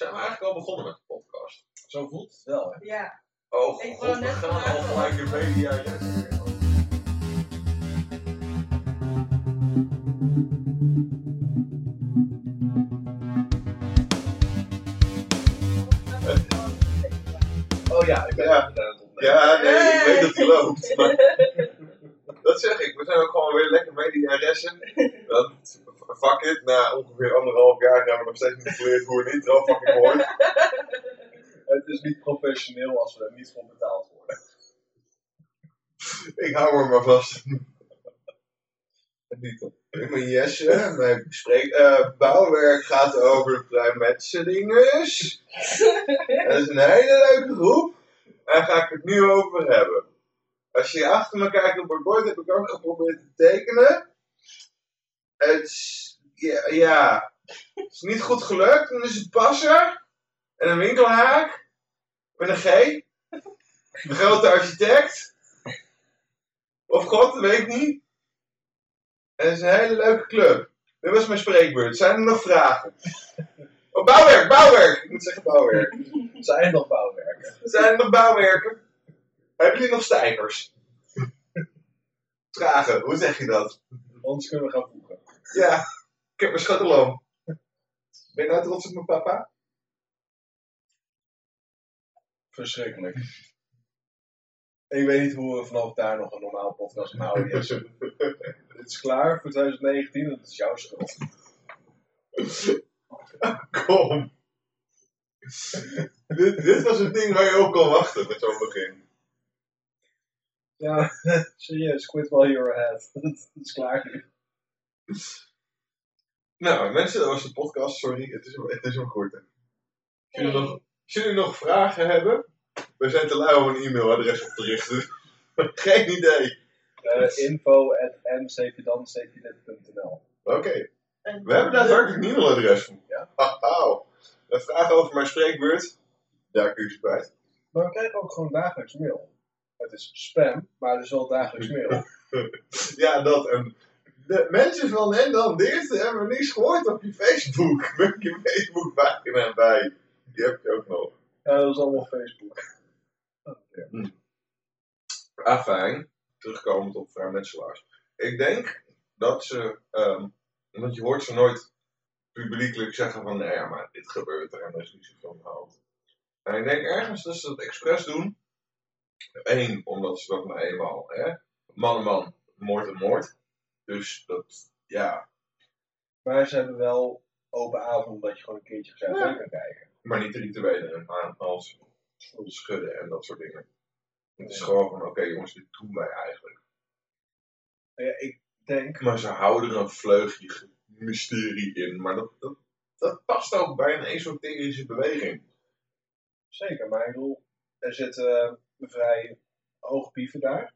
Zijn we eigenlijk al begonnen met de podcast? Zo voelt het wel, hè? Ja. Oh Ik god, we net gaan al gelijk in media. Ja. Oh ja, ik ben Ja. even aan het opnemen. Ja, nee, ik weet dat hij loopt. Maar dat zeg ik, we zijn ook gewoon weer lekker mediaressen. Want fuck it, na ongeveer anderhalf jaar hebben we nog steeds niet geleerd hoe een intro fucking hoort. Het is niet professioneel als we er niet voor betaald worden. Ik hou er maar vast. Niet. Ik ben Jesse, mijn bespreek, eh, bouwwerk gaat over de vrijmetselingers. Dat is een hele leuke groep. Daar ga ik het nu over hebben. Als je achter me kijkt op het bord, heb ik ook geprobeerd te tekenen. Het is, ja, ja, het is niet goed gelukt. Dan is het passer en een winkelhaak met een G. De grote architect. Of God, weet ik niet. En het is een hele leuke club. Dit was mijn spreekbeurt. Zijn er nog vragen? Oh, bouwwerk, bouwwerk! Ik moet zeggen bouwwerk. Zijn er nog bouwwerken? Zijn er nog bouwwerken? Hebben jullie nog stijgers? Vragen, hoe zeg je dat? Anders kunnen we gaan. Ja, ik heb mijn schoteloom. Ben je nou trots op mijn papa? Verschrikkelijk. Ik weet niet hoe we vanaf daar nog een normaal podcast gaan houden. Jesse. Het is klaar voor 2019 en het is jouw schuld. Kom. dit, dit was het ding waar je op kon wachten met zo'n begin. Ja, serieus, quit while you're ahead. Het is klaar nu. Nou, mensen, dat was de podcast. Sorry, het is, het is een korte. Als jullie, nog, als jullie nog vragen hebben, we zijn te lui om een e-mailadres op te richten. Geen idee. Uh, info at Oké, we hebben daadwerkelijk een e-mailadres voor. Ja. Wauw. Een vraag over mijn spreekbeurt, daar kun je ze kwijt. Maar we krijgen ook gewoon dagelijks mail. Het is spam, maar het is wel dagelijks mail. Ja, dat. En de mensen van en dan dit hebben niks gehoord op je Facebook. Met je Facebook pagina bij. Die heb je ook nog. Ja, dat is allemaal Facebook. Ah, fijn. Terugkomend op vrijmetselaars. Ik denk dat ze, ehm, want je hoort ze nooit publiekelijk zeggen van, nee ja, maar dit gebeurt er en er is niet zoveel aan de hand. En ik denk ergens dat ze dat expres doen. Eén, omdat ze dat nou eenmaal, hè, man en man, moord en moord. Dus dat, ja, Maar ze hebben wel open avond dat je gewoon een keertje gezellig Ja. kan kijken. maar niet rituelen en aan als schudden en dat soort dingen. Het is gewoon van, oké jongens, dit doen wij eigenlijk. Ja, ik denk, Maar ze houden er een vleugje mysterie in. Maar dat, dat, dat past ook bij een esoterische beweging. zeker, maar ik bedoel, er zitten vrij hoge pieven daar.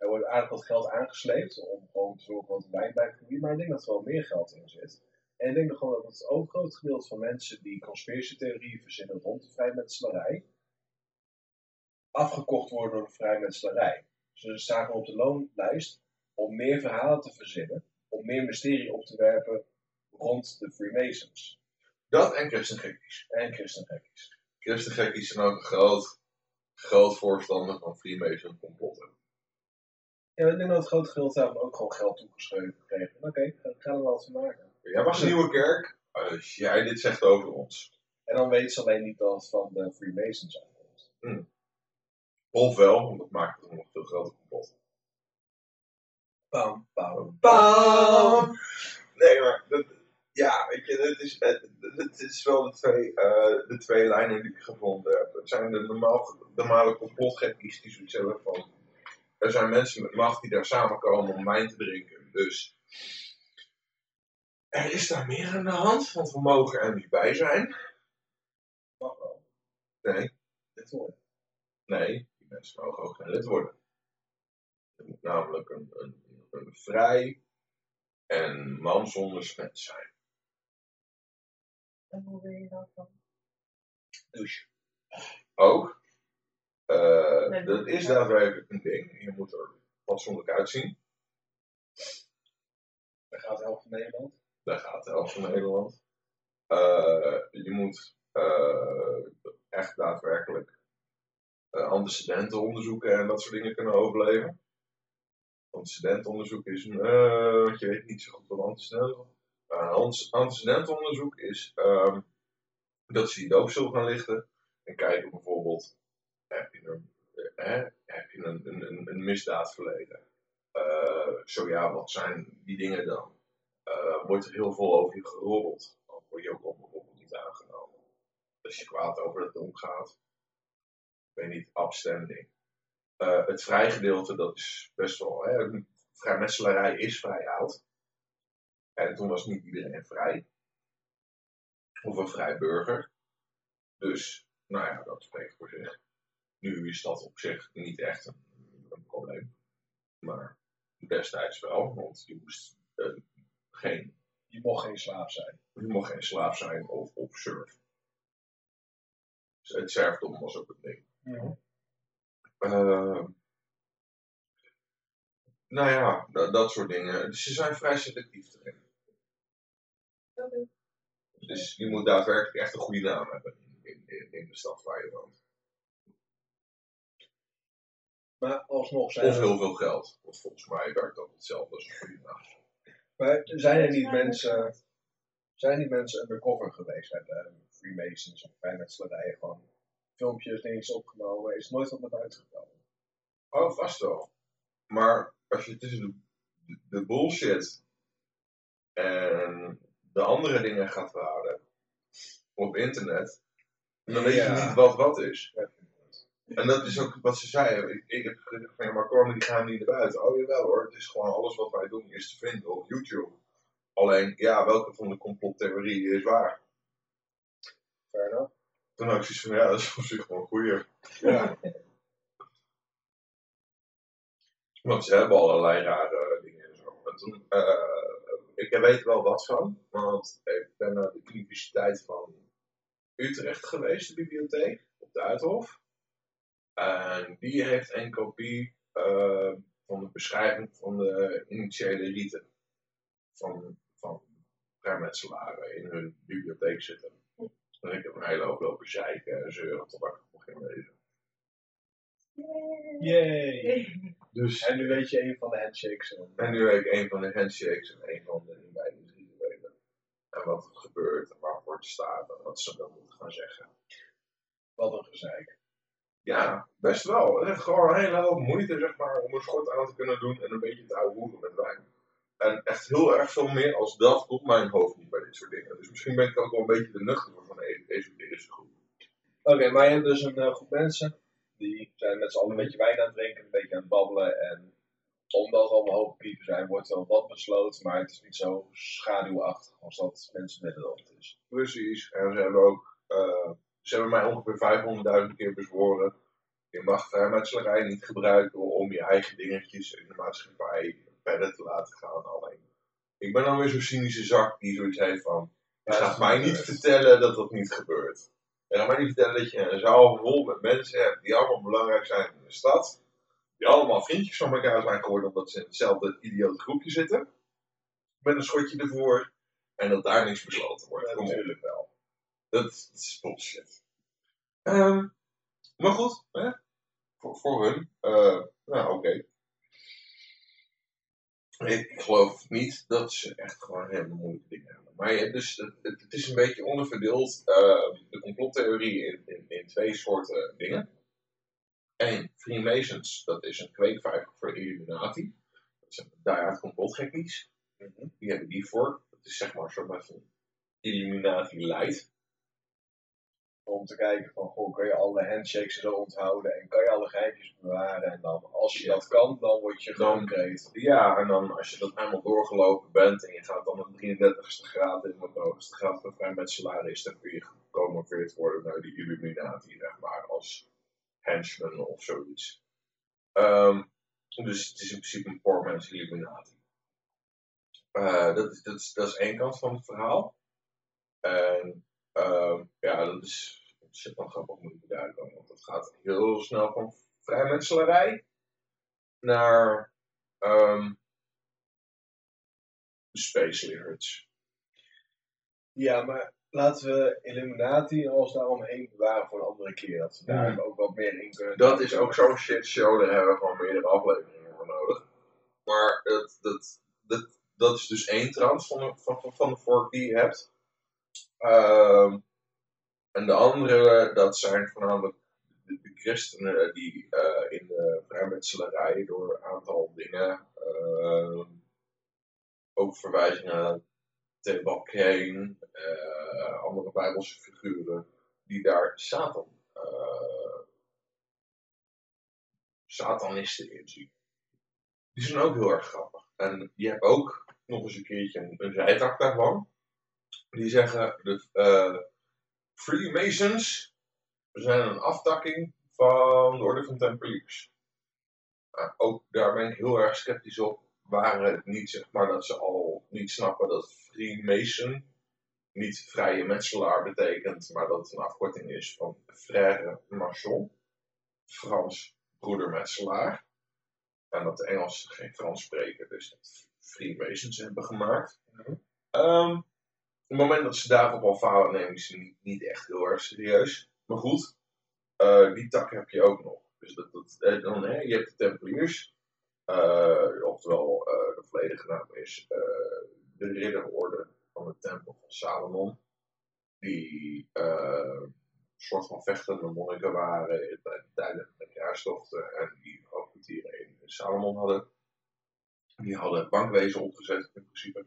Er wordt aardig wat geld aangesleept om gewoon te zorgen dat wijn blijft groeien. Maar ik denk dat er wel meer geld in zit. En ik denk gewoon dat het overgrote gedeelte van mensen die conspiratietheorieën verzinnen rond de vrijmetselarij, afgekocht worden door de vrijmetselarij. Dus ze staan op de loonlijst om meer verhalen te verzinnen, om meer mysterie op te werpen rond de Freemasons Dat en christengekkies. en christengekkies. Christengekkies zijn ook een groot, groot voorstander van Freemason complotten. Ja, ik denk dat het grote gedeelte daarvan ook gewoon geld toegeschreven gekregen. Oké, ik ga er wel wat van maken. Jij was een nieuwe kerk als jij dit zegt over ons. En dan weten ze alleen niet dat het van de Freemasons afkomt. Of wel, want dat maakt het een nog veel groter complot. Bam, bam, Bam! Nee, maar dat, ja, weet je, het is, het, het is wel de twee, eh, de twee lijnen die ik gevonden heb. Het zijn de normaal, normale complotgekkies die zoiets hebben van... Er zijn mensen met macht die daar samenkomen om wijn te drinken. Dus er is daar meer aan de hand, want we mogen er niet bij zijn. mag wel. Nee, Dit wordt. nee, die mensen mogen ook geen lid worden. Het moet namelijk een, een, een vrij en man zonder smet zijn. En hoe wil je dat dan? Douche. Ook. Eh, dat is daadwerkelijk een ding. Je moet er fatsoenlijk uitzien. Daar gaat de helft van Nederland. Daar gaat de helft van Nederland. Eh, je moet eh, echt daadwerkelijk antecedentenonderzoeken en dat soort dingen kunnen overleven. Antecedentenonderzoek is een, wat je weet niet zo goed wat antecedenten antecedentenonderzoek is ehm, dat ze je ook zo gaan lichten. En kijken bijvoorbeeld heb je een, eh, misdaad verleden? Uh, zo ja, wat zijn die dingen dan? Uh, wordt er heel veel over je geroddeld? Dan word je ook bijvoorbeeld niet aangenomen. Als je kwaad over het omgaat, ben je niet upstanding. Uh, het vrijgedeelte, dat is best wel. Hè, vrijmetselarij is vrij oud. En toen was niet iedereen vrij. Of een vrij burger. Dus, nou ja, dat spreekt voor zich. Nu is dat op zich niet echt een, een probleem. Maar destijds wel, want je moest uh, geen. Je mocht geen slaaf zijn. Je mocht geen slaaf zijn of op surf. Dus het serfdom was ook een ding. Ja. Uh, nou ja, dat, dat, soort dingen. Dus ze zijn vrij selectief erin. Okay. Dus je moet daadwerkelijk echt een goede naam hebben in, in, in de stad waar je woont. Maar alsnog zijn Of heel veel geld. Want volgens mij werkt dat hetzelfde als een goede naam. Maar zijn er niet mensen, zijn niet mensen undercover geweest bij de Freemasons of vrijmetselaarijen? Gewoon filmpjes, dingen opgenomen, is nooit wat naar buiten gekomen. Oh, vast wel. Maar als je tussen de, de bullshit en de andere dingen gaat verhouden op internet, dan weet je niet wat wat is. En dat is ook wat ze zeiden. Ik, ik heb gezegd van ja, maar komen die gaan niet naar buiten. Oh jawel hoor, het is gewoon alles wat wij doen is te vinden op YouTube. Alleen, ja, welke van de complottheorieën is waar? Fair enough. Toen had ik zoiets van, ja, dat is op zich een goeie. Ja. Want ze hebben allerlei rare dingen en zo. En toen, eh, ik weet wel wat van, want ik ben naar de Universiteit van Utrecht geweest, de bibliotheek, op de Uithof. En die heeft een kopie eh, van de beschrijving van de initiële riten van, van vrijmetselaren in hun bibliotheek zitten. En ik heb een hele hoop lopen zeiken en zeuren totdat ik het begon lezen. Yay! Dus En nu weet je een van de handshakes. En, En nu weet ik een van de handshakes en een van de inwijdingsrituelen. En wat er gebeurt en waarvoor het staat en wat ze dan moeten gaan zeggen. wat een gezeik. Ja, best wel. Het heeft gewoon een hele hoop moeite zeg maar, om een schort aan te kunnen doen en een beetje te ouwehoeren met wijn. En echt heel erg veel meer als dat komt mijn hoofd niet bij dit soort dingen. Dus misschien ben ik ook wel een beetje de nuchter van deze esoterische groep. Oké, maar je hebt dus een eh, groep mensen. Die zijn met z'n allen een beetje wijn aan het drinken, een beetje aan het babbelen. En omdat er allemaal hoge piepen zijn, wordt er wel wat besloten. Maar het is niet zo schaduwachtig als dat mensen willen dat het is. Precies. En ze hebben ook, eh, ze hebben mij ongeveer 500.000 keer bezworen. Je mag vrijmetselarij niet gebruiken om je eigen dingetjes in de maatschappij verder te laten gaan. Alleen, ik ben dan weer zo'n cynische zak die zoiets heeft van, je gaat mij niet vertellen dat dat niet gebeurt. Je gaat mij niet vertellen dat je een zaal vol met mensen hebt die allemaal belangrijk zijn in de stad. Die allemaal vriendjes van elkaar zijn geworden omdat ze in hetzelfde idiote groepje zitten. Met een schotje ervoor. En dat daar niks besloten wordt. Ja, natuurlijk wel. Dat, dat is bullshit. Ehm, maar goed, hè? Voor, voor hun. eh, nou, oké. Ik geloof niet dat ze echt gewoon hele moeilijke dingen hebben. Maar dus, het, het, is een beetje onderverdeeld, eh, de complottheorie, in, in, in twee soorten dingen. Eén, Freemasons, dat is een kweekvijver voor Illuminati. Dat zijn daaruit complotgekkies. Die hebben die voor. Dat is zeg maar een soort van Illuminati light. Om te kijken van, goh, kan je alle handshakes zo onthouden en kan je alle geheimjes bewaren. En dan, als je dat kan, dan word je geüpgrade. Ja, en dan als je dat helemaal doorgelopen bent en je gaat dan een 33ste graad in de hoogste graad van vrijmetselaar dan kun je gepromoveerd worden naar die Illuminati, zeg maar, als henchman of zoiets. Ehm, dus het is in principe een poor man's Illuminati. Eh, dat, is, dat, is, dat is één kant van het verhaal. En ehm, ja, dat is shit dan grappig moet ik duidelijk, want dat gaat heel snel van vrijmetselarij naar ehm space lizards. Ja, maar laten we Illuminati en alles daaromheen bewaren voor een andere keer. Dat we daar ook wat meer in kunnen. Dat is ook zo'n shit show, daar hebben we gewoon meerdere afleveringen voor nodig. Maar dat, dat, dat, dat is dus één trans van de, van, van- van de vork die je hebt. Ehm, en de andere, dat zijn voornamelijk de, christenen die eh, in de vrijmetselarij door een aantal dingen, ehm, ook verwijzingen naar Cain, eh, andere bijbelse figuren, die daar Satan, eh, satanisten in zien. Die zijn ook heel erg grappig. En je hebt ook nog eens een keertje een, een zijtak daarvan. Die zeggen, de eh, Freemasons zijn een aftakking van de Orde van Tempeliers. Nou, ook daar ben ik heel erg sceptisch op. Waren het niet zeg maar dat ze al niet snappen dat Freemason niet vrije metselaar betekent, maar dat het een afkorting is van Frère Maçon, Frans broedermetselaar. En dat de Engelsen geen Frans spreken, dus dat Freemasons hebben gemaakt. Ehm, het moment dat ze daarop al falen, neem ik ze niet, echt heel erg serieus. Maar goed, eh, die tak heb je ook nog. Dus dat, dat, eh, dan, hè, je hebt de Tempeliers, eh, oftewel de volledige naam is de Ridderorde van de Tempel van Salomon. Die een soort van vechtende monniken waren in de kruistochten en die hoofdkwartieren in Salomon hadden. Die hadden bankwezen opgezet in principe.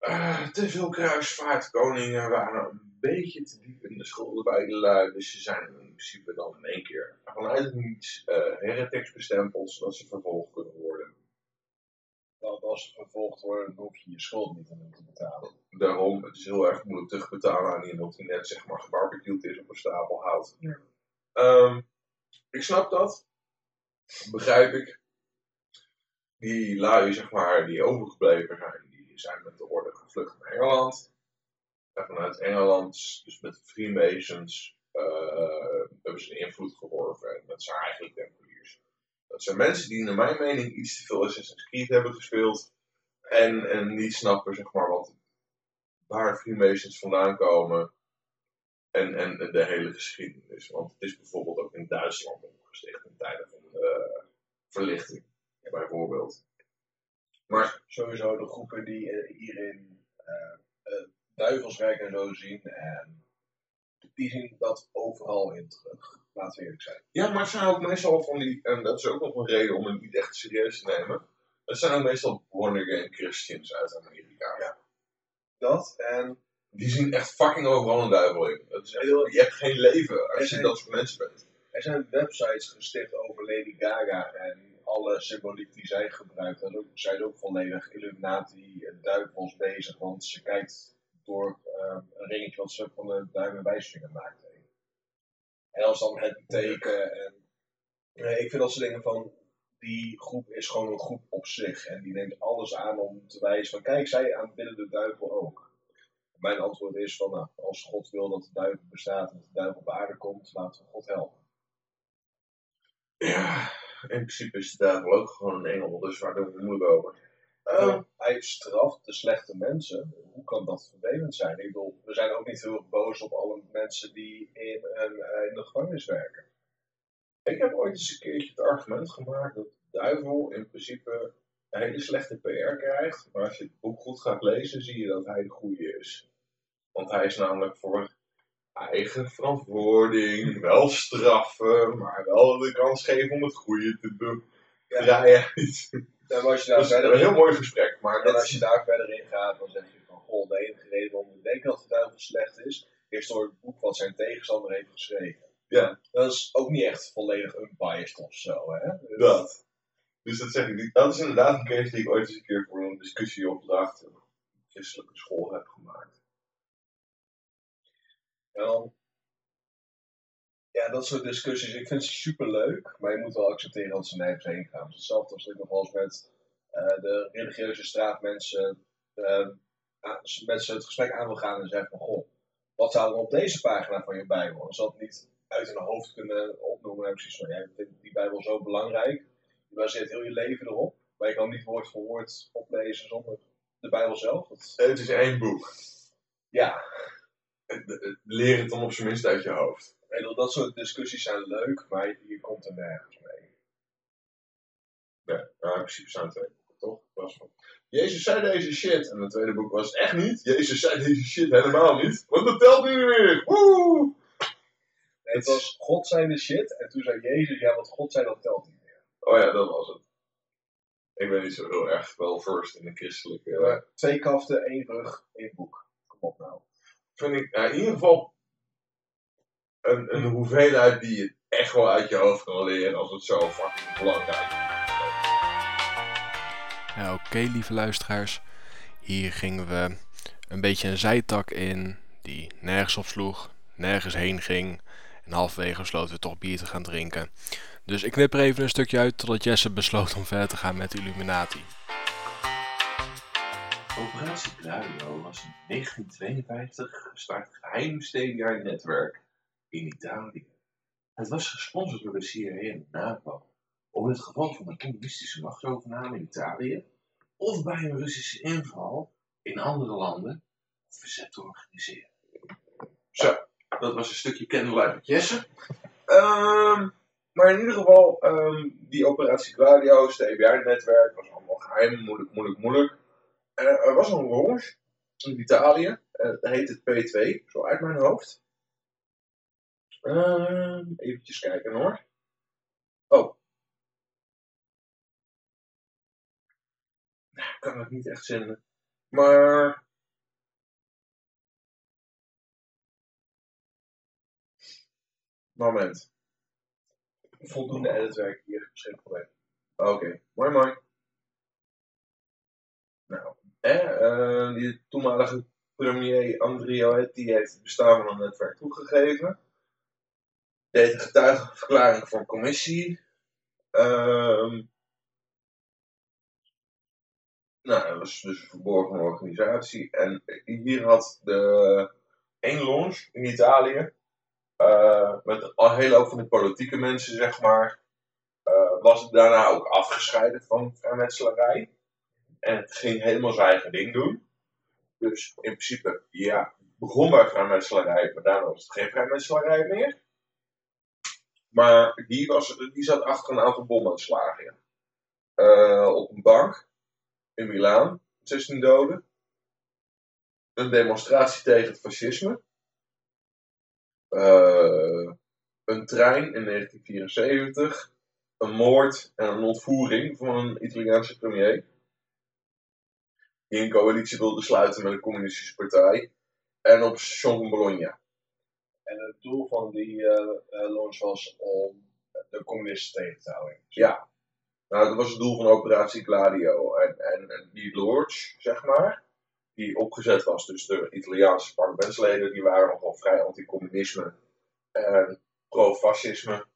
Eh, te veel kruisvaartkoningen waren een beetje te diep in de schulden bij de lui. Dus ze zijn in principe dan in één keer vanuit het niets uh, heretics bestempeld, zodat ze vervolgd kunnen worden. Dat als ze vervolgd worden, dan hoef je je schuld niet aan te betalen. Daarom, het is heel erg moeilijk terugbetalen aan iemand die net zeg maar gebarbecued is op een stapel hout. Ja. Ehm, ik snap dat. Begrijp ik. Die lui, zeg maar, die overgebleven zijn, zijn met de orde gevlucht naar Engeland. En vanuit Engeland, dus met de Freemasons, uh, hebben ze een invloed geworven. En dat zijn eigenlijk tempeliers. Dat zijn mensen die naar mijn mening iets te veel Assassin's Creed hebben gespeeld. En, en niet snappen, zeg maar, wat, waar Freemasons vandaan komen. En, en de hele geschiedenis. Want het is bijvoorbeeld ook in Duitsland opgesticht in tijden van verlichting, bijvoorbeeld. Maar sowieso de groepen die uh, hierin uh, uh, duivelswerk en zo zien. En die zien dat overal in terug. Laten we eerlijk zijn. Ja, maar het zijn ook meestal van die, en dat is ook nog een reden om het niet echt serieus te nemen. Het zijn ook meestal born Christians uit Amerika. Ja. Dat en. Die zien echt fucking overal een duivel in. Is je hebt geen leven als je zijn, dat soort mensen bent. Er zijn websites gesticht over Lady Gaga en alle symboliek die zij gebruikt. En ook, zij is ook volledig Illuminati en duivels bezig, want ze kijkt door uh, een ringetje wat ze van de duim en wijsvinger maakt. En als dan het teken en ik vind dat soort dingen van die groep is gewoon een groep op zich en die neemt alles aan om te wijzen van kijk, zij aanbidden de duivel ook. Mijn antwoord is van nou, als God wil dat de duivel bestaat en dat de duivel op aarde komt, laten we God helpen. In principe is de duivel ook gewoon een engel, dus waar doen we moeilijk over. Uh, hij straft de slechte mensen. Hoe kan dat vervelend zijn? Ik bedoel, we zijn ook niet heel boos op alle mensen die in, een, uh, in de gevangenis werken. Ik heb ooit eens een keertje het argument gemaakt dat de duivel in principe een hele slechte PR krijgt. Maar als je het boek goed gaat lezen, zie je dat hij de goede is. Want hij is namelijk voor eigen verantwoording, wel straffen, maar wel de kans geven om het goede te doen. Ja. Als je daar Dat is een heel mooi gesprek, maar En dat als je daar verder in gaat, dan zeg je van, goh, de enige reden waarom we denken dat de duivel slecht is, is door het boek wat zijn tegenstander heeft geschreven. Ja. Dat is ook niet echt volledig unbiased of zo, hè? Dus- Dat. Dus dat zeg ik niet. Dat is inderdaad een case die ik ooit eens een keer voor een discussieopdracht op een christelijke school heb gemaakt. En dan, ja, dat soort discussies, ik vind ze super leuk, maar je moet wel accepteren dat ze nergens heen gaan. Dus hetzelfde als ik nog wel eens met eh, de religieuze straatmensen, uh, met ze het gesprek aan wil gaan en zeggen van, goh, wat zou er op deze pagina van je Bijbel? Als dat niet uit hun hoofd kunnen opnoemen, heb ik zoiets van, ja, die Bijbel zo belangrijk, je baseert heel je leven erop, maar je kan niet woord voor woord oplezen zonder de Bijbel zelf. Dat, Het is één boek. Ja, Leer het dan op zijn minst uit je hoofd. bedoel, dat soort discussies zijn leuk, maar je komt er nergens mee. Ja, nou, in principe zijn het twee boeken, toch? Was van, Jezus zei deze shit. En het tweede boek was echt niet. Jezus zei deze shit helemaal niet. Want dat telt niet meer. Woe! Nee, het was God zei de shit, en toen zei Jezus, ja, wat God zei, dat telt niet meer. Oh ja, dat was het. Ik ben niet zo heel erg wel first in de christelijke. eh, twee kaften, één rug, één boek. Kom op nou. Vind ik ja, in ieder geval een, een hoeveelheid die je echt wel uit je hoofd kan leren als het zo fucking belangrijk is. Oké, lieve luisteraars. Hier gingen we een beetje een zijtak in die nergens op sloeg, nergens heen ging. En halverwege besloten we toch bier te gaan drinken. Dus ik knip er even een stukje uit totdat Jesse besloot om verder te gaan met Illuminati. Operatie Gladio was in 1952 gestart geheim CDR-netwerk in Italië. Het was gesponsord door de CIA en NAVO om in het geval van een communistische machtsovername in Italië of bij een Russische inval in andere landen verzet te organiseren. Zo, dat was een stukje candlelight met Jesse. Ehm, maar in ieder geval, ehm, die operatie Gladio, het TBR-netwerk, was allemaal geheim, moeilijk, moeilijk, moeilijk. Eh, er was een launch in Italië, eh dat heet het P2, zo uit mijn hoofd. Ehm eventjes kijken hoor. Oh. Nou, kan het niet echt zenden. Maar Moment. Voldoende editwerk hier beschikbaar bij. Oké, mooi mooi. Nou, eh, eh, die toenmalige premier Andriotti heeft het bestaan van een netwerk toegegeven. Deed een getuigenverklaring voor een commissie. Ehm nou, dat was dus een verborgen organisatie. En hier had de één launch in Italië. eh, met een hele hoop van de politieke mensen, zeg maar. eh, was het daarna ook afgescheiden van vrijmetselarij. En het ging helemaal zijn eigen ding doen. Dus in principe, ja, begon bij vrijmetselarij, maar daarna was het geen vrijmetselarij meer. Maar die, was, die zat achter een aantal bomaanslagen. Eh, op een bank in Milaan, 16 doden. Een demonstratie tegen het fascisme. Eh, een trein in 1974. Een moord en een ontvoering van een Italiaanse premier. Die een coalitie wilde sluiten met de communistische partij. En op station van Bologna. En het doel van die eh eh, launch was om de communisten tegen te houden. Ja. Nou, dat was het doel van operatie Gladio. En, en, en die lodge, zeg maar, die opgezet was, dus de Italiaanse parlementsleden, die waren nogal vrij anticommunisme en pro-fascisme.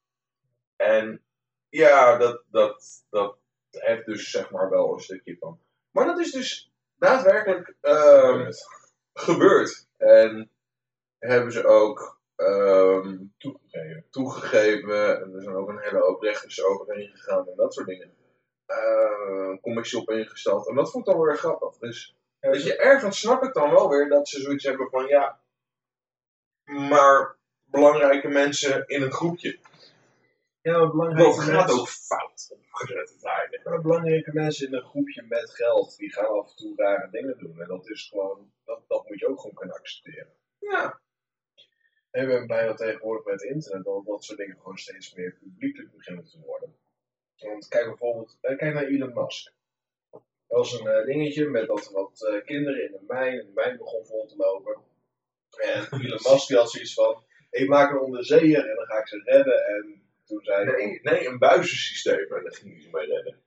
En ja, dat, dat, dat heeft dus zeg maar wel een stukje van. Maar dat is dus daadwerkelijk ehm, gebeurd. En hebben ze ook ehm, Toegegeven. toegegeven. En er zijn ook een hele hoop rechters overheen gegaan en dat soort dingen. Een commissie op ingesteld. En dat vond ik dan weer grappig. Dus weet je, ergens snap ik dan wel weer dat ze zoiets hebben van ja. Maar belangrijke mensen in een groepje. Ja, maar belangrijke, Dat gaat mensen, ook fout op gezette tijden. maar belangrijke mensen in een groepje met geld, die gaan af en toe rare dingen doen. En dat is gewoon, dat, dat moet je ook gewoon kunnen accepteren. Ja, En we hebben bijna tegenwoordig met internet dat dat soort dingen gewoon steeds meer publiekelijk beginnen te worden. Want kijk bijvoorbeeld, eh, kijk naar Elon Musk. Dat was een eh, dingetje met dat wat eh, kinderen in een mijn, en de mijn begon vol te lopen. En Elon Musk die had zoiets van, ik maak een onderzeeër en dan ga ik ze redden. En toen zei hij, nee, nee, een buizensysteem. En daar ging ze mee redden.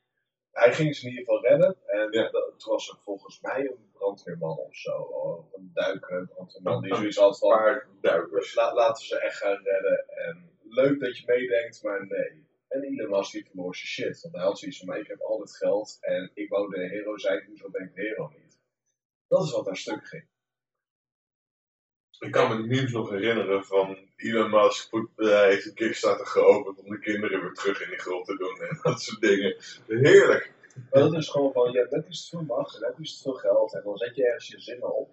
hij ging ze in ieder geval redden. En Ja. dat, toen was er volgens mij een brandweerman of zo, of een duiker brandweerman, die zoiets had van, Een paar duikers. La- laten ze echt gaan redden. En leuk dat je meedenkt, maar nee. En Elon Musk die verloor zijn shit. Want hij had zoiets van, ik heb al dit geld en ik wou de hero zijn, hoezo ben ik de hero niet? Dat is wat daar stuk ging. Ik kan me die memes nog herinneren van Elon Musk heeft een Kickstarter geopend om de kinderen weer terug in die grot te doen en dat soort dingen. Heerlijk. Maar dat is gewoon van, hebt net iets te veel macht en net iets te veel geld en dan zet je ergens je zinnen op.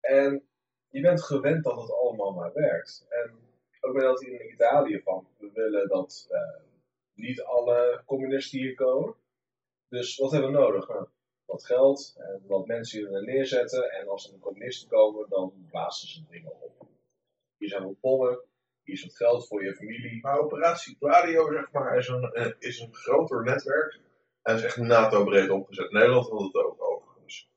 En je bent gewend dat het allemaal maar werkt. En ook met dat in Italië van, we willen dat eh, niet alle communisten hier komen. Dus wat hebben we nodig? Nou, wat geld en wat mensen hier er neerzetten. En als er communisten komen, dan blazen ze dingen op. Hier zijn wat bommen, hier is wat geld voor je familie. Maar Operatie Gladio, zeg maar, is een, eh, is een groter netwerk. En is echt NATO-breed opgezet. Nederland had het ook overigens.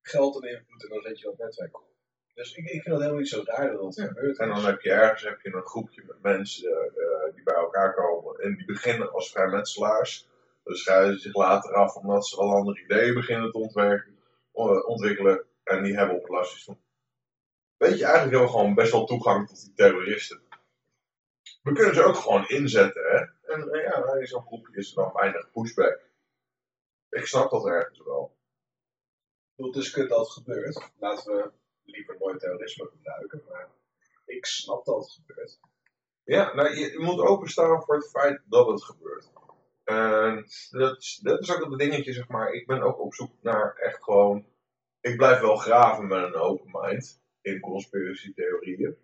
Geld en invloed en dan zet je dat netwerk op. Dus ik, ik vind dat helemaal niet zo raar dat dat Ja, gebeurt. En dan heb je ergens heb je een groepje met mensen eh, die bij elkaar komen. En die beginnen als vrijmetselaars. Dus schuiven zich later af omdat ze wel andere ideeën beginnen te ontwerpen, eh, ontwikkelen. En die hebben op het. Weet je, eigenlijk hebben we gewoon best wel toegang tot die terroristen. We kunnen ze ook gewoon inzetten, hè? En eh, ja, in zo'n groepje is er dan weinig pushback. Ik snap dat ergens wel. Het is kut dat het gebeurt. Laten we liever nooit terrorisme gebruiken. Maar ik snap dat het gebeurt. Ja, nou, je, je moet openstaan voor het feit dat het gebeurt. En dat, is- dat is ook het dingetje, zeg maar. Ik ben ook op zoek naar echt gewoon. Ik blijf wel graven met een open mind in conspiracy-theorieën.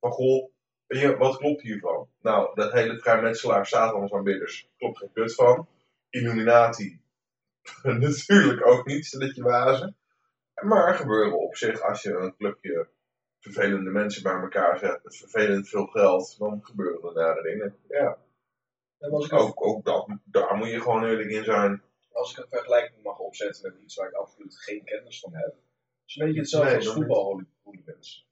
Van goh, je, wat klopt hiervan? Nou, dat hele vrijmetselaar, Satans aanbidders, klopt geen kut van. Illuminati, natuurlijk ook niet, stelletje wazen. Maar er gebeuren op zich, als je een clubje vervelende mensen bij elkaar zet met vervelend veel geld, dan gebeuren er nare dingen. Ja, Ook, ook dat, daar moet je gewoon eerlijk in zijn. als ik een vergelijking mag opzetten met iets waar ik absoluut geen kennis van heb. is een beetje hetzelfde Nee, als voetbalhooligans.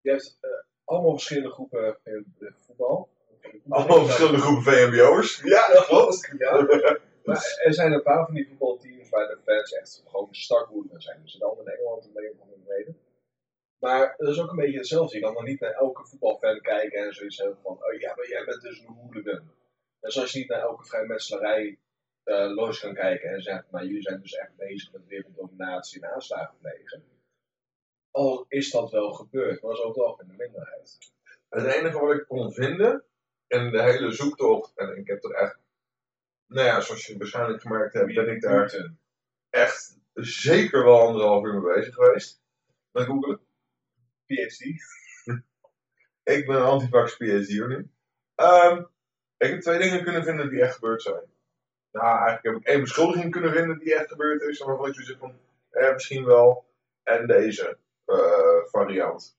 Je hebt eh, allemaal verschillende groepen in de voetbal. Allemaal verschillende groepen VMBO'ers. Ja, Ja, klopt. Ja. Maar er zijn een paar van die voetbalteams waar de fans echt gewoon startwoedend zijn. Dus in allemaal in Engeland om een of andere reden. Maar dat is ook een beetje hetzelfde. Je kan dan niet naar elke voetbalfan kijken en zoiets hebben van: oh ja, maar jij bent dus een hooligan. En zoals je niet naar elke vrijmetselarij eh los kan kijken en zegt: maar jullie zijn dus echt bezig met werelddominatie en aanslagen plegen. Al is dat wel gebeurd, maar dat is ook wel in de minderheid. Het enige wat ik kon vinden in de hele zoektocht, en ik heb er echt, nou ja, zoals je waarschijnlijk gemerkt hebt, ben ik daar echt zeker wel anderhalf uur mee bezig geweest. Met googlen. PhD. Ik ben een antivax PhD'er nu. Ehm, ik heb twee dingen kunnen vinden die echt gebeurd zijn. Nou, eigenlijk heb ik één beschuldiging kunnen vinden die echt gebeurd is. Waarvan ik heb van, eh, misschien wel. En deze eh, variant.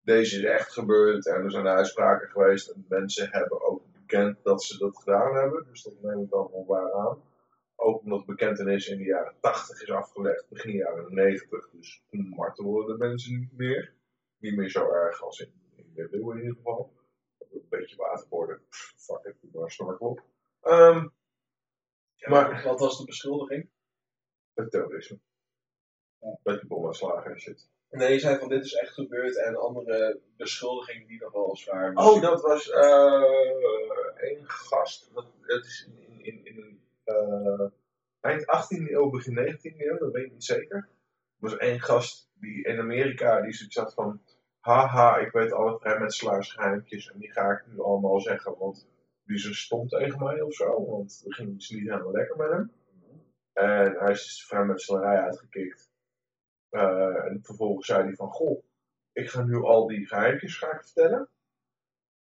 Deze is echt gebeurd en er zijn uitspraken geweest. En mensen hebben ook bekend dat ze dat gedaan hebben. Dus dat neem ik dan wel waar aan. Ook omdat bekentenis in de jaren 80 is afgelegd, begin jaren 90. Dus toen martelden de mensen niet meer. Niet meer zo erg als in, in de middeleeuwen in ieder geval. Een beetje waterborden. Pff, Fuck it, doe maar een snorkel op. Ehm, maar Wat was de beschuldiging? het terrorisme. Met die bomaanslagen en shit. Nee, je zei van dit is echt gebeurd en andere beschuldigingen die nog wel eens waren. Oh, dat was eh een gast. Dat, het is in, in, in eh, eind 18e eeuw, begin 19e eeuw, dat weet ik niet zeker. Er was één gast die in Amerika die zoiets had van. Haha, ik weet alle vrijmetselaarsgeheimtjes en die ga ik nu allemaal zeggen, want die een stom tegen mij of zo, want er ging iets niet helemaal lekker met hem. En hij is de vrijmetselarij uitgekikt. Eh, en vervolgens zei hij van, goh, ik ga nu al die geheimtjes ga ik vertellen.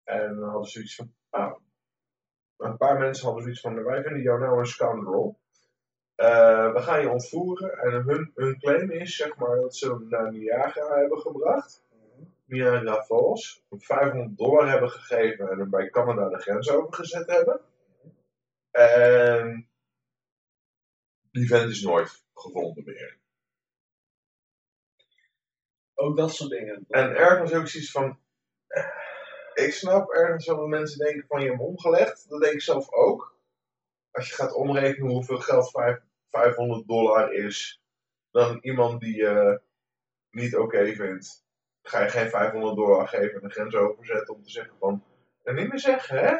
En dan hadden ze zoiets van, ah, een paar mensen hadden zoiets van, wij vinden jou nou een scoundrel. Eh, we gaan je ontvoeren. En hun, hun claim is, zeg maar, dat ze hem naar Niagara hebben gebracht. Niagara Falls. Hem 500 dollar hebben gegeven en hem bij Canada de grens overgezet hebben. En die vent is nooit gevonden meer. Ook dat soort dingen. En ergens ook zoiets van. eh, Ik snap ergens wel dat mensen denken van je hebt hem omgelegd. Dat denk ik zelf ook. Als je gaat omrekenen hoeveel geld vijf- 500 dollar is. Dan iemand die je niet oké vindt. Ga je geen 500 dollar geven en de grens overzetten om te zeggen van. En niet meer zeggen hè?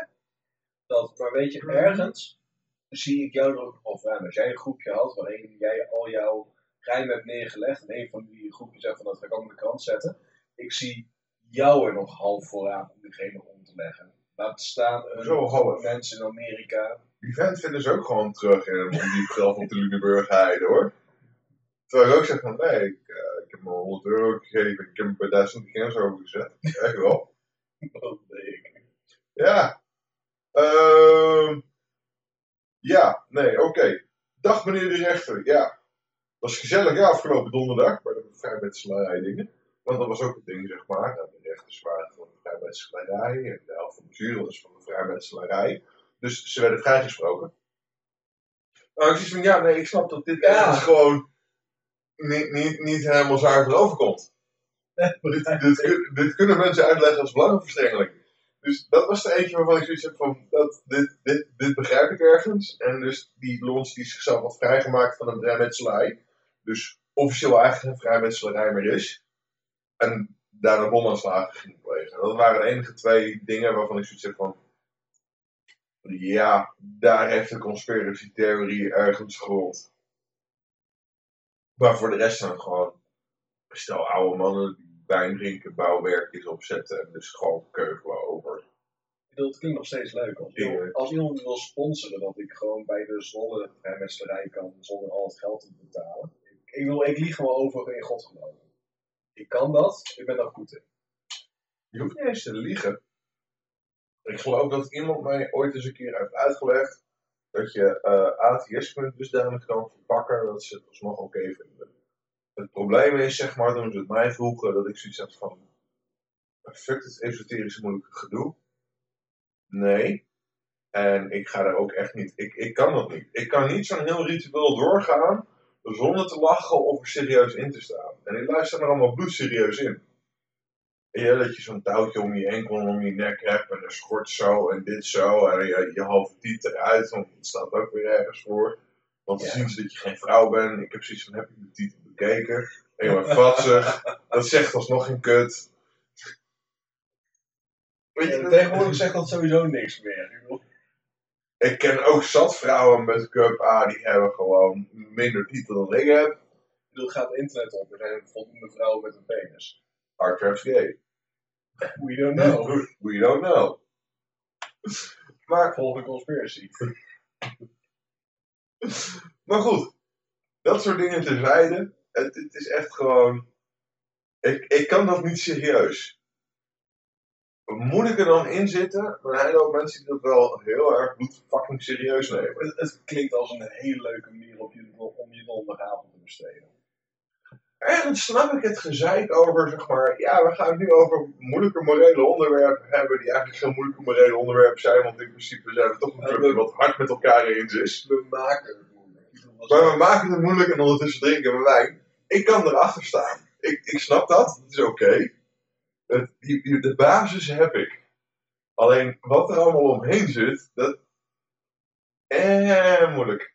Dat, maar weet je, ergens zie ik jou er ook nog wel voor aan. Als jij een groepje had waarin jij al jouw geheim hebt neergelegd. En een van die groepjes zegt van dat ga ik ook aan de kant zetten. Ik zie jou er nog half vooraan om diegene om te leggen. Laat staan een Zo half. mensen in Amerika. Die vent vinden ze ook gewoon terug in een ondiep graf op de Luneburg heide hoor. Terwijl ik ook zeg van, nee, ik, eh, heb me 100 euro gegeven, ik heb hem bij duizend grens overgezet. Echt wel. Deed ik. Ja. Ehm ja, nee, oké. Dag meneer de rechter, ja. Was gezellig ja, afgelopen donderdag bij de vrijmetselarij dingen. Want dat was ook het ding, zeg maar. Dat de rechters waren van de vrijmetselarij en de helft van de jury was van de vrijmetselarij. Dus ze werden vrijgesproken. Maar ik zoiets van, ja, nee, ik snap dat dit Ja. gewoon niet, niet, niet helemaal zuiver overkomt. dit, dit, dit kunnen mensen uitleggen als belangenverstrengeling. Dus dat was er eentje waarvan ik zoiets heb van, dat, dit, dit, dit begrijp ik ergens. En dus die Lons die zichzelf had vrijgemaakt van een vrijmetselarij. Dus officieel eigenlijk geen vrijmetselarij meer is. En daar een bomaanslagen ging plegen. Dat waren de enige twee dingen waarvan ik zoiets heb van... Ja, daar heeft de conspiracy theorie ergens grond. Maar voor de rest zijn het gewoon... Stel oude mannen die wijn drinken, bouwwerkjes opzetten en dus gewoon keuvelen over. Ik bedoel, het klinkt nog steeds leuk. Als iemand, als iemand wil sponsoren, dat ik gewoon bij de Zwolle vrijmetselarij kan zonder al het geld te betalen. Ik, ik, wil, ik lieg gewoon over in God geloven. Ik kan dat, ik ben daar goed in. Je hoeft niet eens te liegen. Ik geloof dat iemand mij ooit eens een keer heeft uitgelegd dat je eh ATS-punten dusdanig kan verpakken dat ze het alsnog oké vinden. Het probleem is, zeg maar, toen ze het mij vroegen, dat ik zoiets had van, fuck het esoterische moeilijke gedoe. Nee. En ik ga daar ook echt niet, ik, ik kan dat niet. Ik kan niet zo'n heel ritueel doorgaan zonder te lachen of er serieus in te staan. En ik luister er allemaal bloedserieus in. Ja, dat je zo'n touwtje om je enkel en om je nek hebt en een schort zo en dit zo en je, je halve tiet eruit, want het staat ook weer ergens voor. Want dan Ja. zien ze dat je geen vrouw bent. Ik heb zoiets van, heb je mijn titel bekeken? Helemaal vatsig. Dat zegt alsnog geen kut. Weet je, En tegenwoordig zegt dat sowieso niks meer. Ik ken ook zat vrouwen met cup A, die hebben gewoon minder titel dan ik heb. ik bedoel, het gaat internet op. Er zijn voldoende vrouwen met een penis. Are traps gay? We don't know. We don't know. Maar Volgende conspiracy. Maar goed, dat soort dingen terzijde. Het, het is echt gewoon. Ik, ik kan dat niet serieus. Moet ik er dan in zitten? Maar zijn ook mensen die dat wel heel erg fucking serieus nemen. Het, het klinkt als een hele leuke manier op je, om je donderdagavond te besteden. Ergens snap ik het gezeik over, zeg maar. Ja, we gaan het nu over moeilijke morele onderwerpen hebben. Die eigenlijk geen moeilijke morele onderwerpen zijn. Want in principe zijn we toch een club die wat hard met elkaar eens is. We maken het moeilijk. Maar we maken het moeilijk en ondertussen drinken we wijn. Ik kan erachter staan. Ik, ik snap dat, dat is oké. De basis heb ik. Alleen wat er allemaal omheen zit, dat. Eh, moeilijk.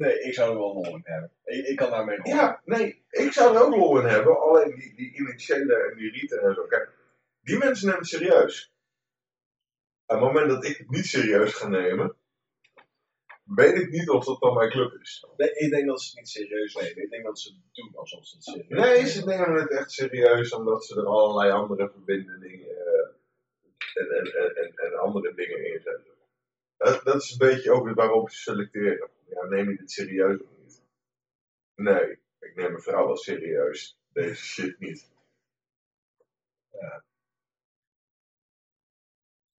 Nee, ik zou er wel lol in hebben. Ik, ik kan daarmee rollen. Ja, nee, ik zou er ook lol in hebben. Alleen die, die initiële en die rieten en zo. Kijk, die mensen nemen het serieus. Op het moment dat ik het niet serieus ga nemen, weet ik niet of dat dan mijn club is. Nee, ik denk dat ze het niet serieus nemen. Ik denk dat ze het doen alsof ze het serieus Nee, nemen. ze nemen het echt serieus omdat ze er allerlei andere verbindingen eh, en, en, en, en andere dingen in zetten. Dat, dat is een beetje ook waarop ze selecteren. Ja, neem je dit serieus of niet? Nee, ik neem mijn vrouw wel serieus. Deze shit niet.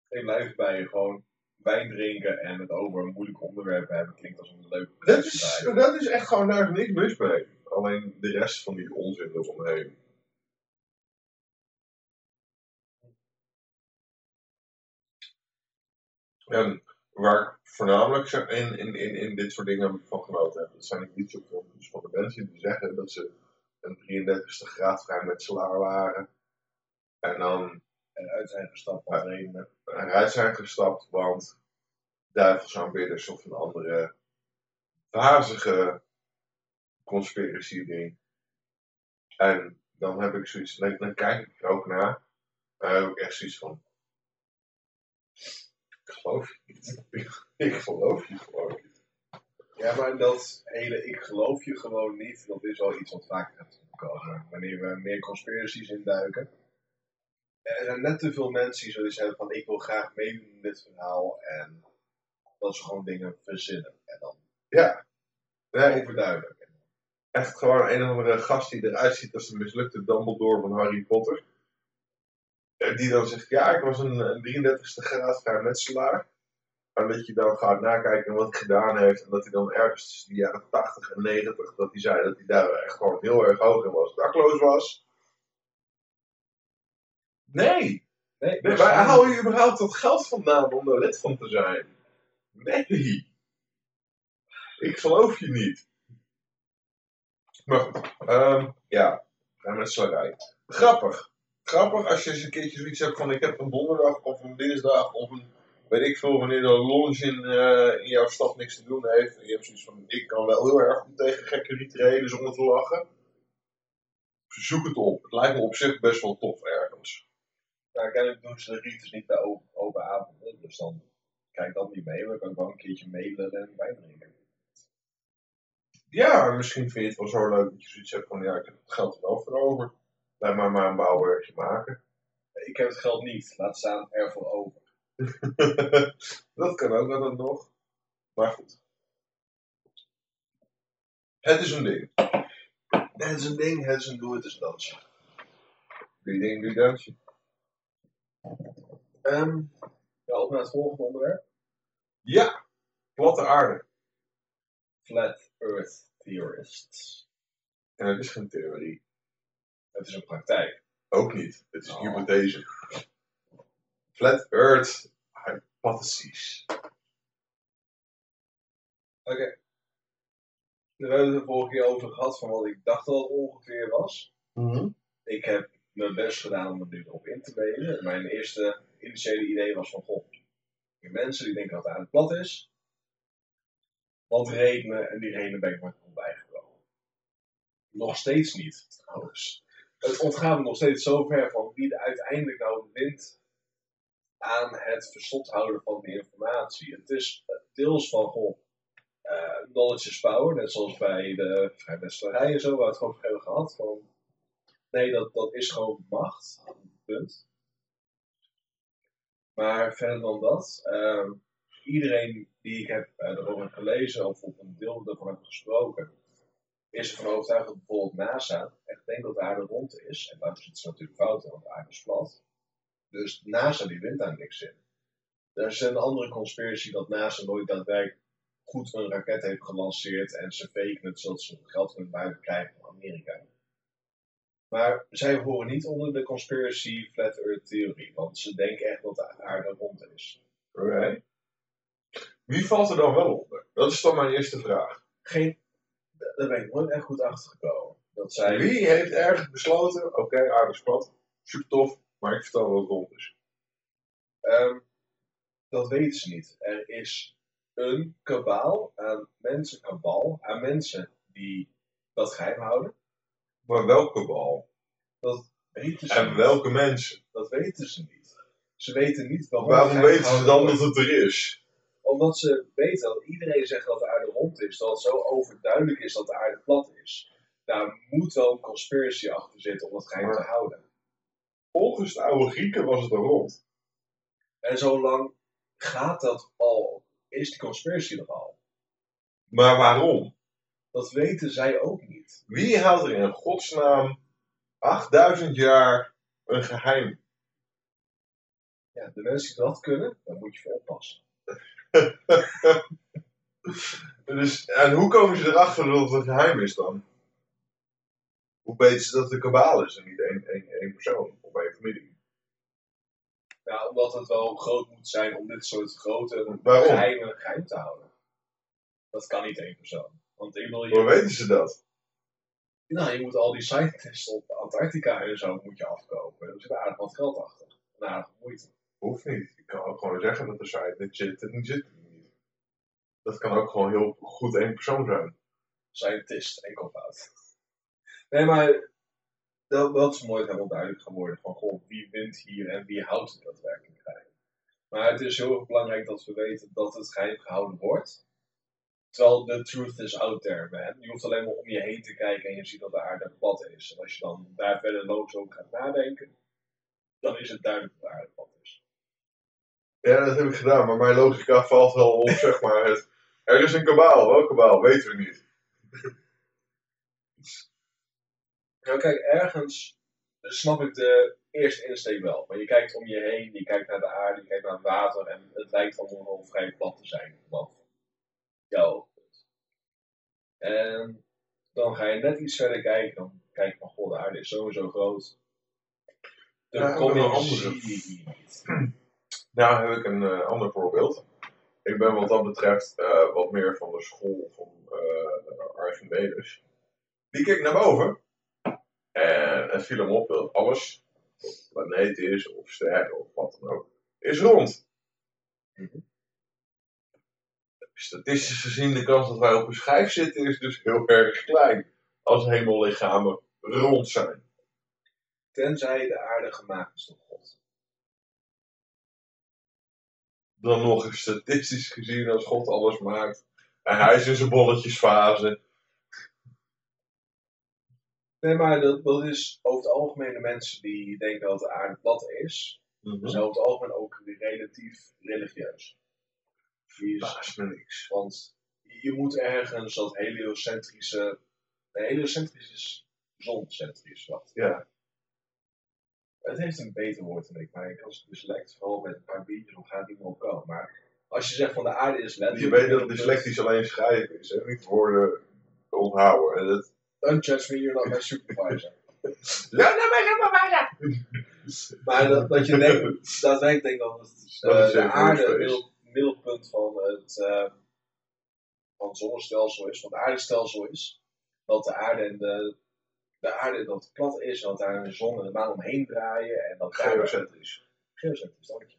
Ik blijf bij gewoon wijn drinken en het over een moeilijk onderwerp hebben. Klinkt als een leuk Dat is, dat is echt gewoon daar niks mis mee. Alleen de rest van die onzin eromheen. En waar ik voornamelijk in, in, in, in dit soort dingen van genoten heb, dat zijn die YouTube-filmpjes van de mensen die zeggen dat ze een 33ste graad vrijmetselaar waren. En dan eruit zijn gestapt als redenen. eruit zijn gestapt, want duivelsaanbidders of een andere wazige conspiracy ding. En dan heb ik zoiets, dan, dan kijk ik er ook naar. En dan heb ik echt zoiets van. Geloof je niet. Ik geloof je gewoon niet. Ja, maar dat hele ik geloof je gewoon niet, dat is wel iets wat vaker gaat terugkomen. Wanneer we meer conspiracies induiken. Er zijn net te veel mensen die zoiets hebben van ik wil graag meedoen in dit verhaal en dat ze gewoon dingen verzinnen. En dan Ja, Nee, Overduidelijk. echt gewoon een of andere gast die eruit ziet als de mislukte Dumbledore van Harry Potter. Die dan zegt, ja, ik was een, een 33ste graad vrijmetselaar. En dat je dan gaat nakijken wat hij gedaan heeft. En dat hij dan ergens tussen de jaren 80 en 90, dat hij zei dat hij daar echt gewoon heel erg hoog in was, dakloos was. Nee, Nee, nee waar haal je überhaupt dat geld vandaan om er lid van te zijn? Nee. Ik geloof je niet. Maar goed, ehm, ja, vrijmetselarij. Grappig. Grappig als je eens een keertje zoiets hebt van ik heb een donderdag of een dinsdag of een weet ik veel wanneer de lounge in, eh, in jouw stad niks te doen heeft. En je hebt zoiets van ik kan wel heel erg goed tegen gekke rituelen zonder te lachen. Zoek het op. Het lijkt me op zich best wel tof ergens. Nou, kennelijk doen ze de rites niet bij open, open avonden. Dus dan kijk dan niet mee. Maar ik kan gewoon een keertje mailen en wijn drinken. Ja, misschien vind je het wel zo leuk dat je zoiets hebt van ja, ik heb het geld er wel voor over. Laat maar maar een bouwwerkje maken. Ik heb het geld niet. Laat staan ervoor over. dat kan ook wel dan nog. Maar goed. Het is een ding. Het is een ding, het is een doe, het is een dansje. Je ding, je dansje. Ehm, Ja, op naar het volgende onderwerp. ja, platte aarde. Flat Earth Theorists. En het is geen theorie. Het is een praktijk. Ook niet. Het is Oh. hypothese. Flat Earth hypotheses. Oké. We hebben het er vorige keer over gehad van wat ik dacht dat het ongeveer was. Ik heb mijn best gedaan om het nu erop in te lezen. Mijn eerste initiële idee was van, goh, die mensen die denken dat het aardig plat is. Wat redenen, en die redenen ben ik maar bijgekomen. Nog steeds niet, trouwens. Het ontgaat nog steeds zo ver van wie uiteindelijk nou wint aan het verstot houden van die informatie. Het is deels van, goh, eh, knowledge is power, net zoals bij de vrijmetselarij en zo, waar het over hebben gehad. Van, nee, dat, dat is gewoon macht. Punt. Maar verder dan dat, ehm, iedereen die ik heb eh, erover heb gelezen of op een deel ervan heb gesproken, is ervan overtuigd dat bijvoorbeeld NASA echt denkt dat de aarde rond is. En daar zit ze natuurlijk fout want de aarde is plat. Dus NASA die wint daar niks in. Er is een andere conspiracy dat NASA nooit daadwerkelijk goed een raket heeft gelanceerd en ze faken het zodat ze geld kunnen buiten krijgen van Amerika. Maar zij horen niet onder de conspiracy flat earth theorie, want ze denken echt dat de aarde rond is. Oké. Wie valt er dan wel onder? Dat is dan mijn eerste vraag. Geen, daar ben ik nooit echt goed achter gekomen. Dat zij, Wie heeft ergens besloten, oké, aardig is plat, super tof, maar ik vertel wel wat rond is. Ehm, dat weten ze niet. Er is een kabaal aan mensen, kabal aan mensen die dat geheim houden. Maar welke bal? Dat weten ze En niet. welke mensen? Dat weten ze niet. Ze weten niet waarom. Waarom weten ze dan dat het er is? Omdat ze weten dat iedereen zegt dat de aarde rond is, dat het zo overduidelijk is dat de aarde plat is. Daar moet wel een conspiracy achter zitten om dat geheim te houden. Volgens de oude Grieken was het er rond. En zolang gaat dat al, is die conspiracy er al. Maar waarom? Dat weten zij ook niet. Wie houdt er in godsnaam 8000 jaar een geheim? Ja, de mensen die dat kunnen, daar moet je voor oppassen. Dus, en hoe komen ze erachter dat het een geheim is dan? Hoe weten ze dat het een kabaal is en niet één, één, één persoon of één familie? Ja, omdat het wel groot moet zijn om dit soort grote Waarom? geheimen geheim te houden. Dat kan niet één persoon. Want ik bedoel, Hoe weten ze dat? nou, je moet al die scientists op Antarctica en zo moet je afkopen. Er zit aardig wat geld achter. En aardig moeite. Hoeft niet. Je kan ook gewoon zeggen dat de site niet zit en zit er niet. Dat kan ook gewoon heel goed één persoon zijn. Scientist, enkelvoud. Nee, maar dat, dat is nooit helemaal duidelijk geworden. Van, goh, wie wint hier en wie houdt het daadwerkelijk geheim. Maar het is heel erg belangrijk dat we weten dat het geheim gehouden wordt. Terwijl de truth is out there, man. Je hoeft alleen maar om je heen te kijken en je ziet dat de aarde plat is. En als je dan daar verder logisch over gaat nadenken, dan is het duidelijk dat de aarde plat is. Ja, dat heb ik gedaan, maar mijn logica valt wel op, zeg maar. Het, er is een kabaal, welke kabaal, weten we niet. Nou, kijk, ergens snap ik de eerste insteek wel. Maar je kijkt om je heen, je kijkt naar de aarde, je kijkt naar het water en het lijkt allemaal wel vrij plat te zijn. Jouw oogpunt. En dan ga je net iets verder kijken, dan kijk je van, goh, de aarde is sowieso groot. De Ja, kom nog je andere. zie je hier niet. Nou heb ik een eh, ander voorbeeld. Ik ben wat dat betreft eh, wat meer van de school van eh Archimedes. Die keek naar boven. En het viel hem op dat alles, of planeet is, of ster, of wat dan ook, is rond. Statistisch gezien de kans dat wij op een schijf zitten is dus heel erg klein. Als hemellichamen rond zijn. Tenzij de aarde gemaakt is door God. Dan nog eens statistisch gezien als God alles maakt. En hij is in zijn bolletjesfase. Nee, maar dat, dat is over het algemeen de mensen die denken dat de aarde plat is. Mhm. zijn over het algemeen ook relatief religieus. Is- Baas me niks. want je moet ergens dat heliocentrische. Nee, heliocentrisch is zoncentrisch. Wat? Ja. Het heeft een beter woord dan ik, maar ik als dyslect, vooral met een paar biertjes, dan gaat het niet meer op komen. Maar als je zegt van de aarde is Je letterlijk. weet dat dyslectisch alleen schrijven is, hè? niet woorden onthouden. En dat... Don't judge me, you're not my supervisor. Ja, nou, maar, maar, maar, dat, dat je denkt, dat het, Dat eh, de aarde het middelpunt van het, eh, van het zonnestelsel is, van het aardestelsel is. Dat de aarde en de, de aarde dat plat is, dat daar de zon en de maan omheen draaien. En dat Geocentrisch. Geocentrisch, dank je.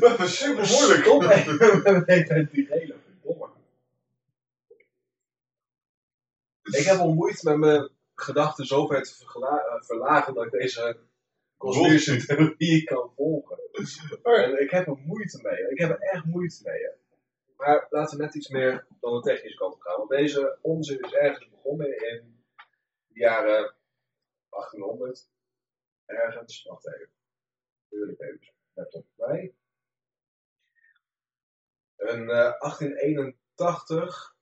Dat is super moeilijk. Even met die hele verdomme. Ik heb al moeite met mijn gedachten zo ver te eh, verlagen dat ik deze conspiracy-theorie kan volgen. En ik heb er moeite mee. Ik heb er echt moeite mee. Maar laten we net iets meer dan de technische kant Want deze onzin is ergens begonnen in de jaren 1800. Ergens. Wacht even. Tuurlijk even. Laptop bij. Een eh, 1881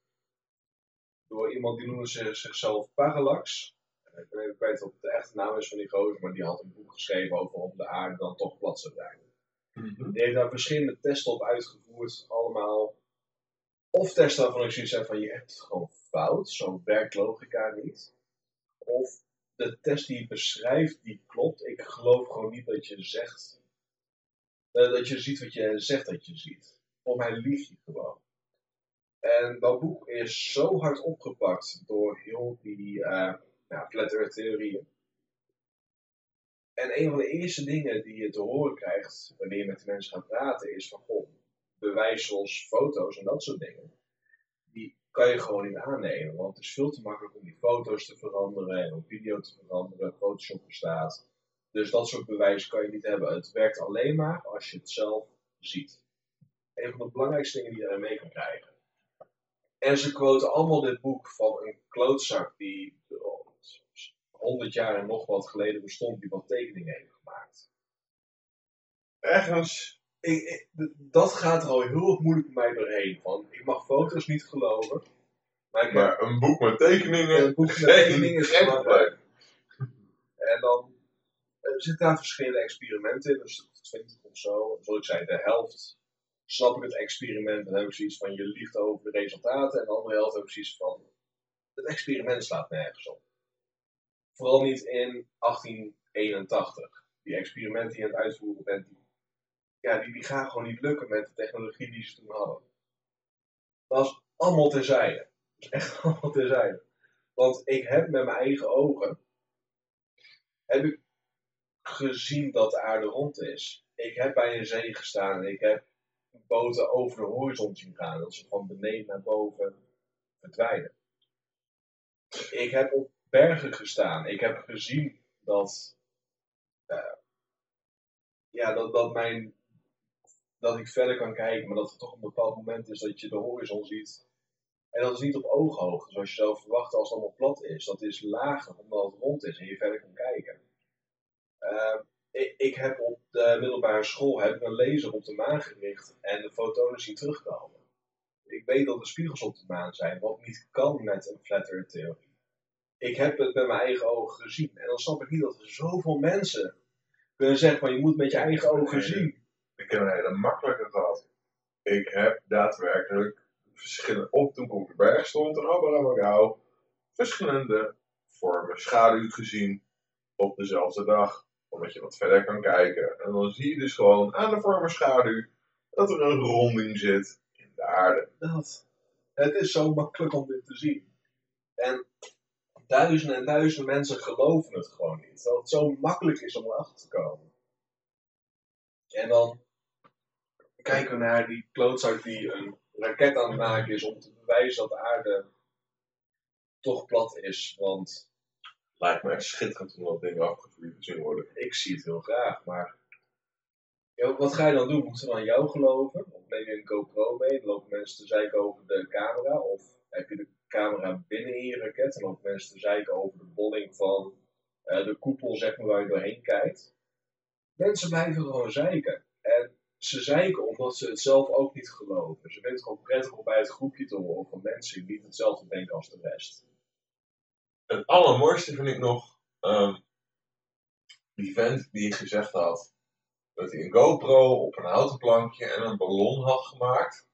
door iemand die noemde zich, zichzelf Parallax. Ik weet ik weet wat de echte naam is van die gozer, maar die had een boek geschreven over of de aarde dan toch plat zou zijn. Mhm. Die heeft daar verschillende testen op uitgevoerd, allemaal. Of testen waarvan ik van je hebt het gewoon fout, zo werkt logica niet. Of de test die je beschrijft, die klopt. Ik geloof gewoon niet dat je zegt, eh, dat je ziet wat je zegt dat je ziet. Volgens mij lieg je gewoon. En dat boek is zo hard opgepakt door heel die eh ja, flat earth theorieën. En een van de eerste dingen die je te horen krijgt wanneer je met de mensen gaat praten is van goh, bewijsels, foto's en dat soort dingen. Die kan je gewoon niet aannemen, want het is veel te makkelijk om die foto's te veranderen en op video te veranderen. Photoshop bestaat. Dus dat soort bewijs kan je niet hebben. Het werkt alleen maar als je het zelf ziet. Een van de belangrijkste dingen die je ermee kan krijgen. En ze quoten allemaal dit boek van een klootzak die oh, 100 jaar en nog wat geleden bestond, die wat tekeningen heeft gemaakt. Ergens. Ik, ik- d- dat gaat er al heel erg moeilijk bij mij doorheen. Van, ik mag foto's niet geloven, maar ik heb een boek met tekeningen. een boek met tekeningen is. En dan eh, zitten daar verschillende experimenten in, een stuk of 20 of zo. Zoals ik zei, de helft snap ik het experiment en heb ik zoiets van je liegt over de resultaten. En de andere helft heb ik zoiets van het experiment slaat nergens op. Vooral niet in 1881. Die experimenten die je aan het uitvoeren bent, die, ja, die, die gaan gewoon niet lukken met de technologie die ze toen hadden. Dat is allemaal terzijde. Dat is echt allemaal terzijde. Want ik heb met mijn eigen ogen heb ik gezien dat de aarde rond is. Ik heb bij een zee gestaan en ik heb boten over de horizon zien gaan. Dat ze van beneden naar boven verdwijnen. Ik heb op bergen gestaan. Ik heb gezien dat, eh, ja, dat, dat, mijn, dat ik verder kan kijken, maar dat er toch een bepaald moment is dat je de horizon ziet. En dat is niet op ooghoogte, zoals je zou verwachten als het allemaal plat is. Dat is lager, omdat het rond is en je verder kan kijken. Eh, ik, ik heb op de middelbare school heb ik een laser op de maan gericht en de fotonen zien terugkomen. Ik weet dat er spiegels op de maan zijn, wat niet kan met een flat earth theorie. Ik heb het met mijn eigen ogen gezien. En dan snap ik niet dat er zoveel mensen kunnen zeggen van je moet met je eigen ogen zien. Een hele makkelijke gehad. Ik heb daadwerkelijk verschillende, op toen ik op de berg stond Abraham verschillende vormen schaduw gezien op dezelfde dag. Omdat je wat verder kan kijken. En dan zie je dus gewoon aan de vormen schaduw dat er een ronding zit in de aarde. Dat. Het is zo makkelijk om dit te zien. En duizenden en duizenden mensen geloven het gewoon niet. Dat het zo makkelijk is om erachter te komen. En dan kijken we naar die klootzak die een raket aan het maken is om te bewijzen dat de aarde toch plat is. Want Lijkt me echt schitterend om dat ding afgevuurd te worden. ik zie het heel graag, maar wat ga je dan doen? Moeten we dan jou geloven? Of neem je een GoPro mee? Dan lopen mensen te zeiken over de camera? Of heb je de camera binnen in je raket en lopen mensen te zeiken over de bolling van eh, de koepel zeg maar, waar je doorheen kijkt? Mensen blijven gewoon zeiken. En ze zeiken omdat ze het zelf ook niet geloven. Ze vinden het gewoon prettig om bij het groepje te horen van mensen die niet hetzelfde denken als de rest. Het allermooiste vind ik nog ehm, die vent die gezegd had dat hij een GoPro op een houten plankje en een ballon had gemaakt.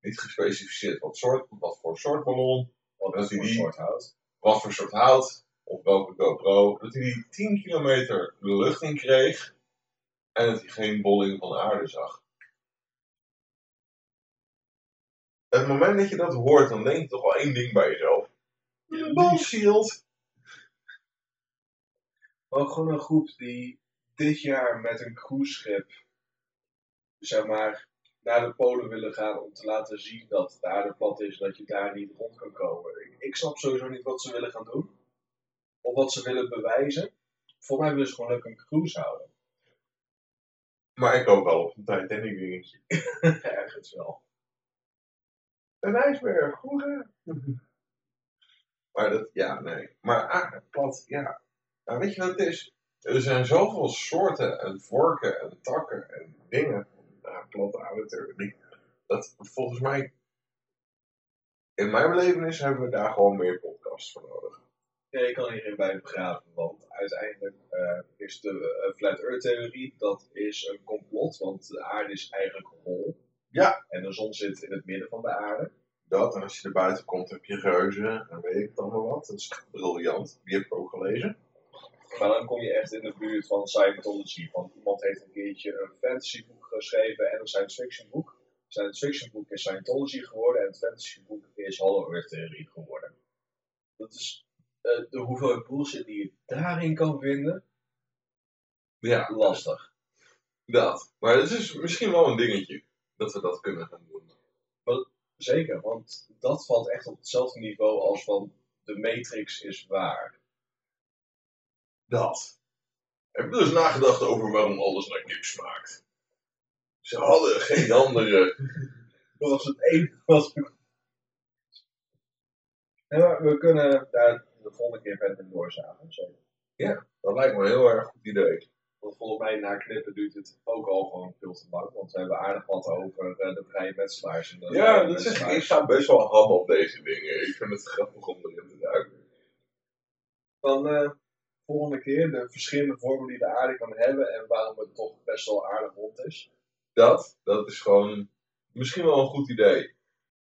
Niet gespecificeerd wat, soort, wat voor soort ballon, Wat Dat is hij voor die- soort hout? wat voor soort hout, op welke GoPro. Dat hij die 10 kilometer de lucht in kreeg en dat hij geen bolling van de aarde zag. Het moment dat je dat hoort, dan denk je toch wel één ding bij jezelf. Bullshit! Ook gewoon een groep die dit jaar met een cruiseschip, zeg maar, naar de Polen willen gaan om te laten zien dat de aarde plat is en dat je daar niet rond kan komen. Ik, ik snap sowieso niet wat ze willen gaan doen. Of wat ze willen bewijzen. Voor mij willen ze gewoon lekker een cruise houden. Maar ik hoop wel op een Titanic dingetje. Ergens wel. Een ijsberg, goed hè? Maar dat, ja, nee. Maar aarde, plat, ja. Nou, weet je wat het is? Er zijn zoveel soorten en vorken en takken en dingen van nou, platte aardetheorie. Dat volgens mij, in mijn belevenis, hebben we daar gewoon meer podcasts voor nodig. Ja, je kan hier geen bij begraven, want uiteindelijk eh, is de eh, Flat Earth theorie, dat is een complot, want de aarde is eigenlijk hol. Ja. En de zon zit in het midden van de aarde. Dat, en als je er buiten komt, heb je reuzen en weet ik het allemaal wat. Dat is briljant. Die heb ik ook gelezen. Maar dan kom je echt in de buurt van Scientology. Want iemand heeft een keertje een fantasyboek geschreven en een science fiction boek. Science fiction boek is Scientology geworden en het fantasy boek is Hollow Earth theorie geworden. Dat is hoeveelheid bullshit die je daarin kan vinden, Ja, lastig. dat. Maar het is misschien wel een dingetje dat we dat kunnen gaan doen. Zeker, want dat valt echt op hetzelfde niveau als van de Matrix is waar. Dat. Heb je dus nagedacht over waarom alles naar kip smaakt? Ze hadden geen andere. Dat was het enige wat we... Ja, maar we kunnen daar de volgende keer verder in doorzagen. Zeker. Dat lijkt me een heel erg goed idee. Want volgens mij na knippen duurt het ook al gewoon veel te lang. Want we hebben aardig wat over eh, de vrije metselaars. En de Ja, dat is, ik ga best wel ham op deze dingen. Ik vind het grappig om erin te duiken. Dan eh, volgende keer de verschillende vormen die de aarde kan hebben. En waarom het toch best wel aardig rond is. Dat, dat is gewoon misschien wel een goed idee.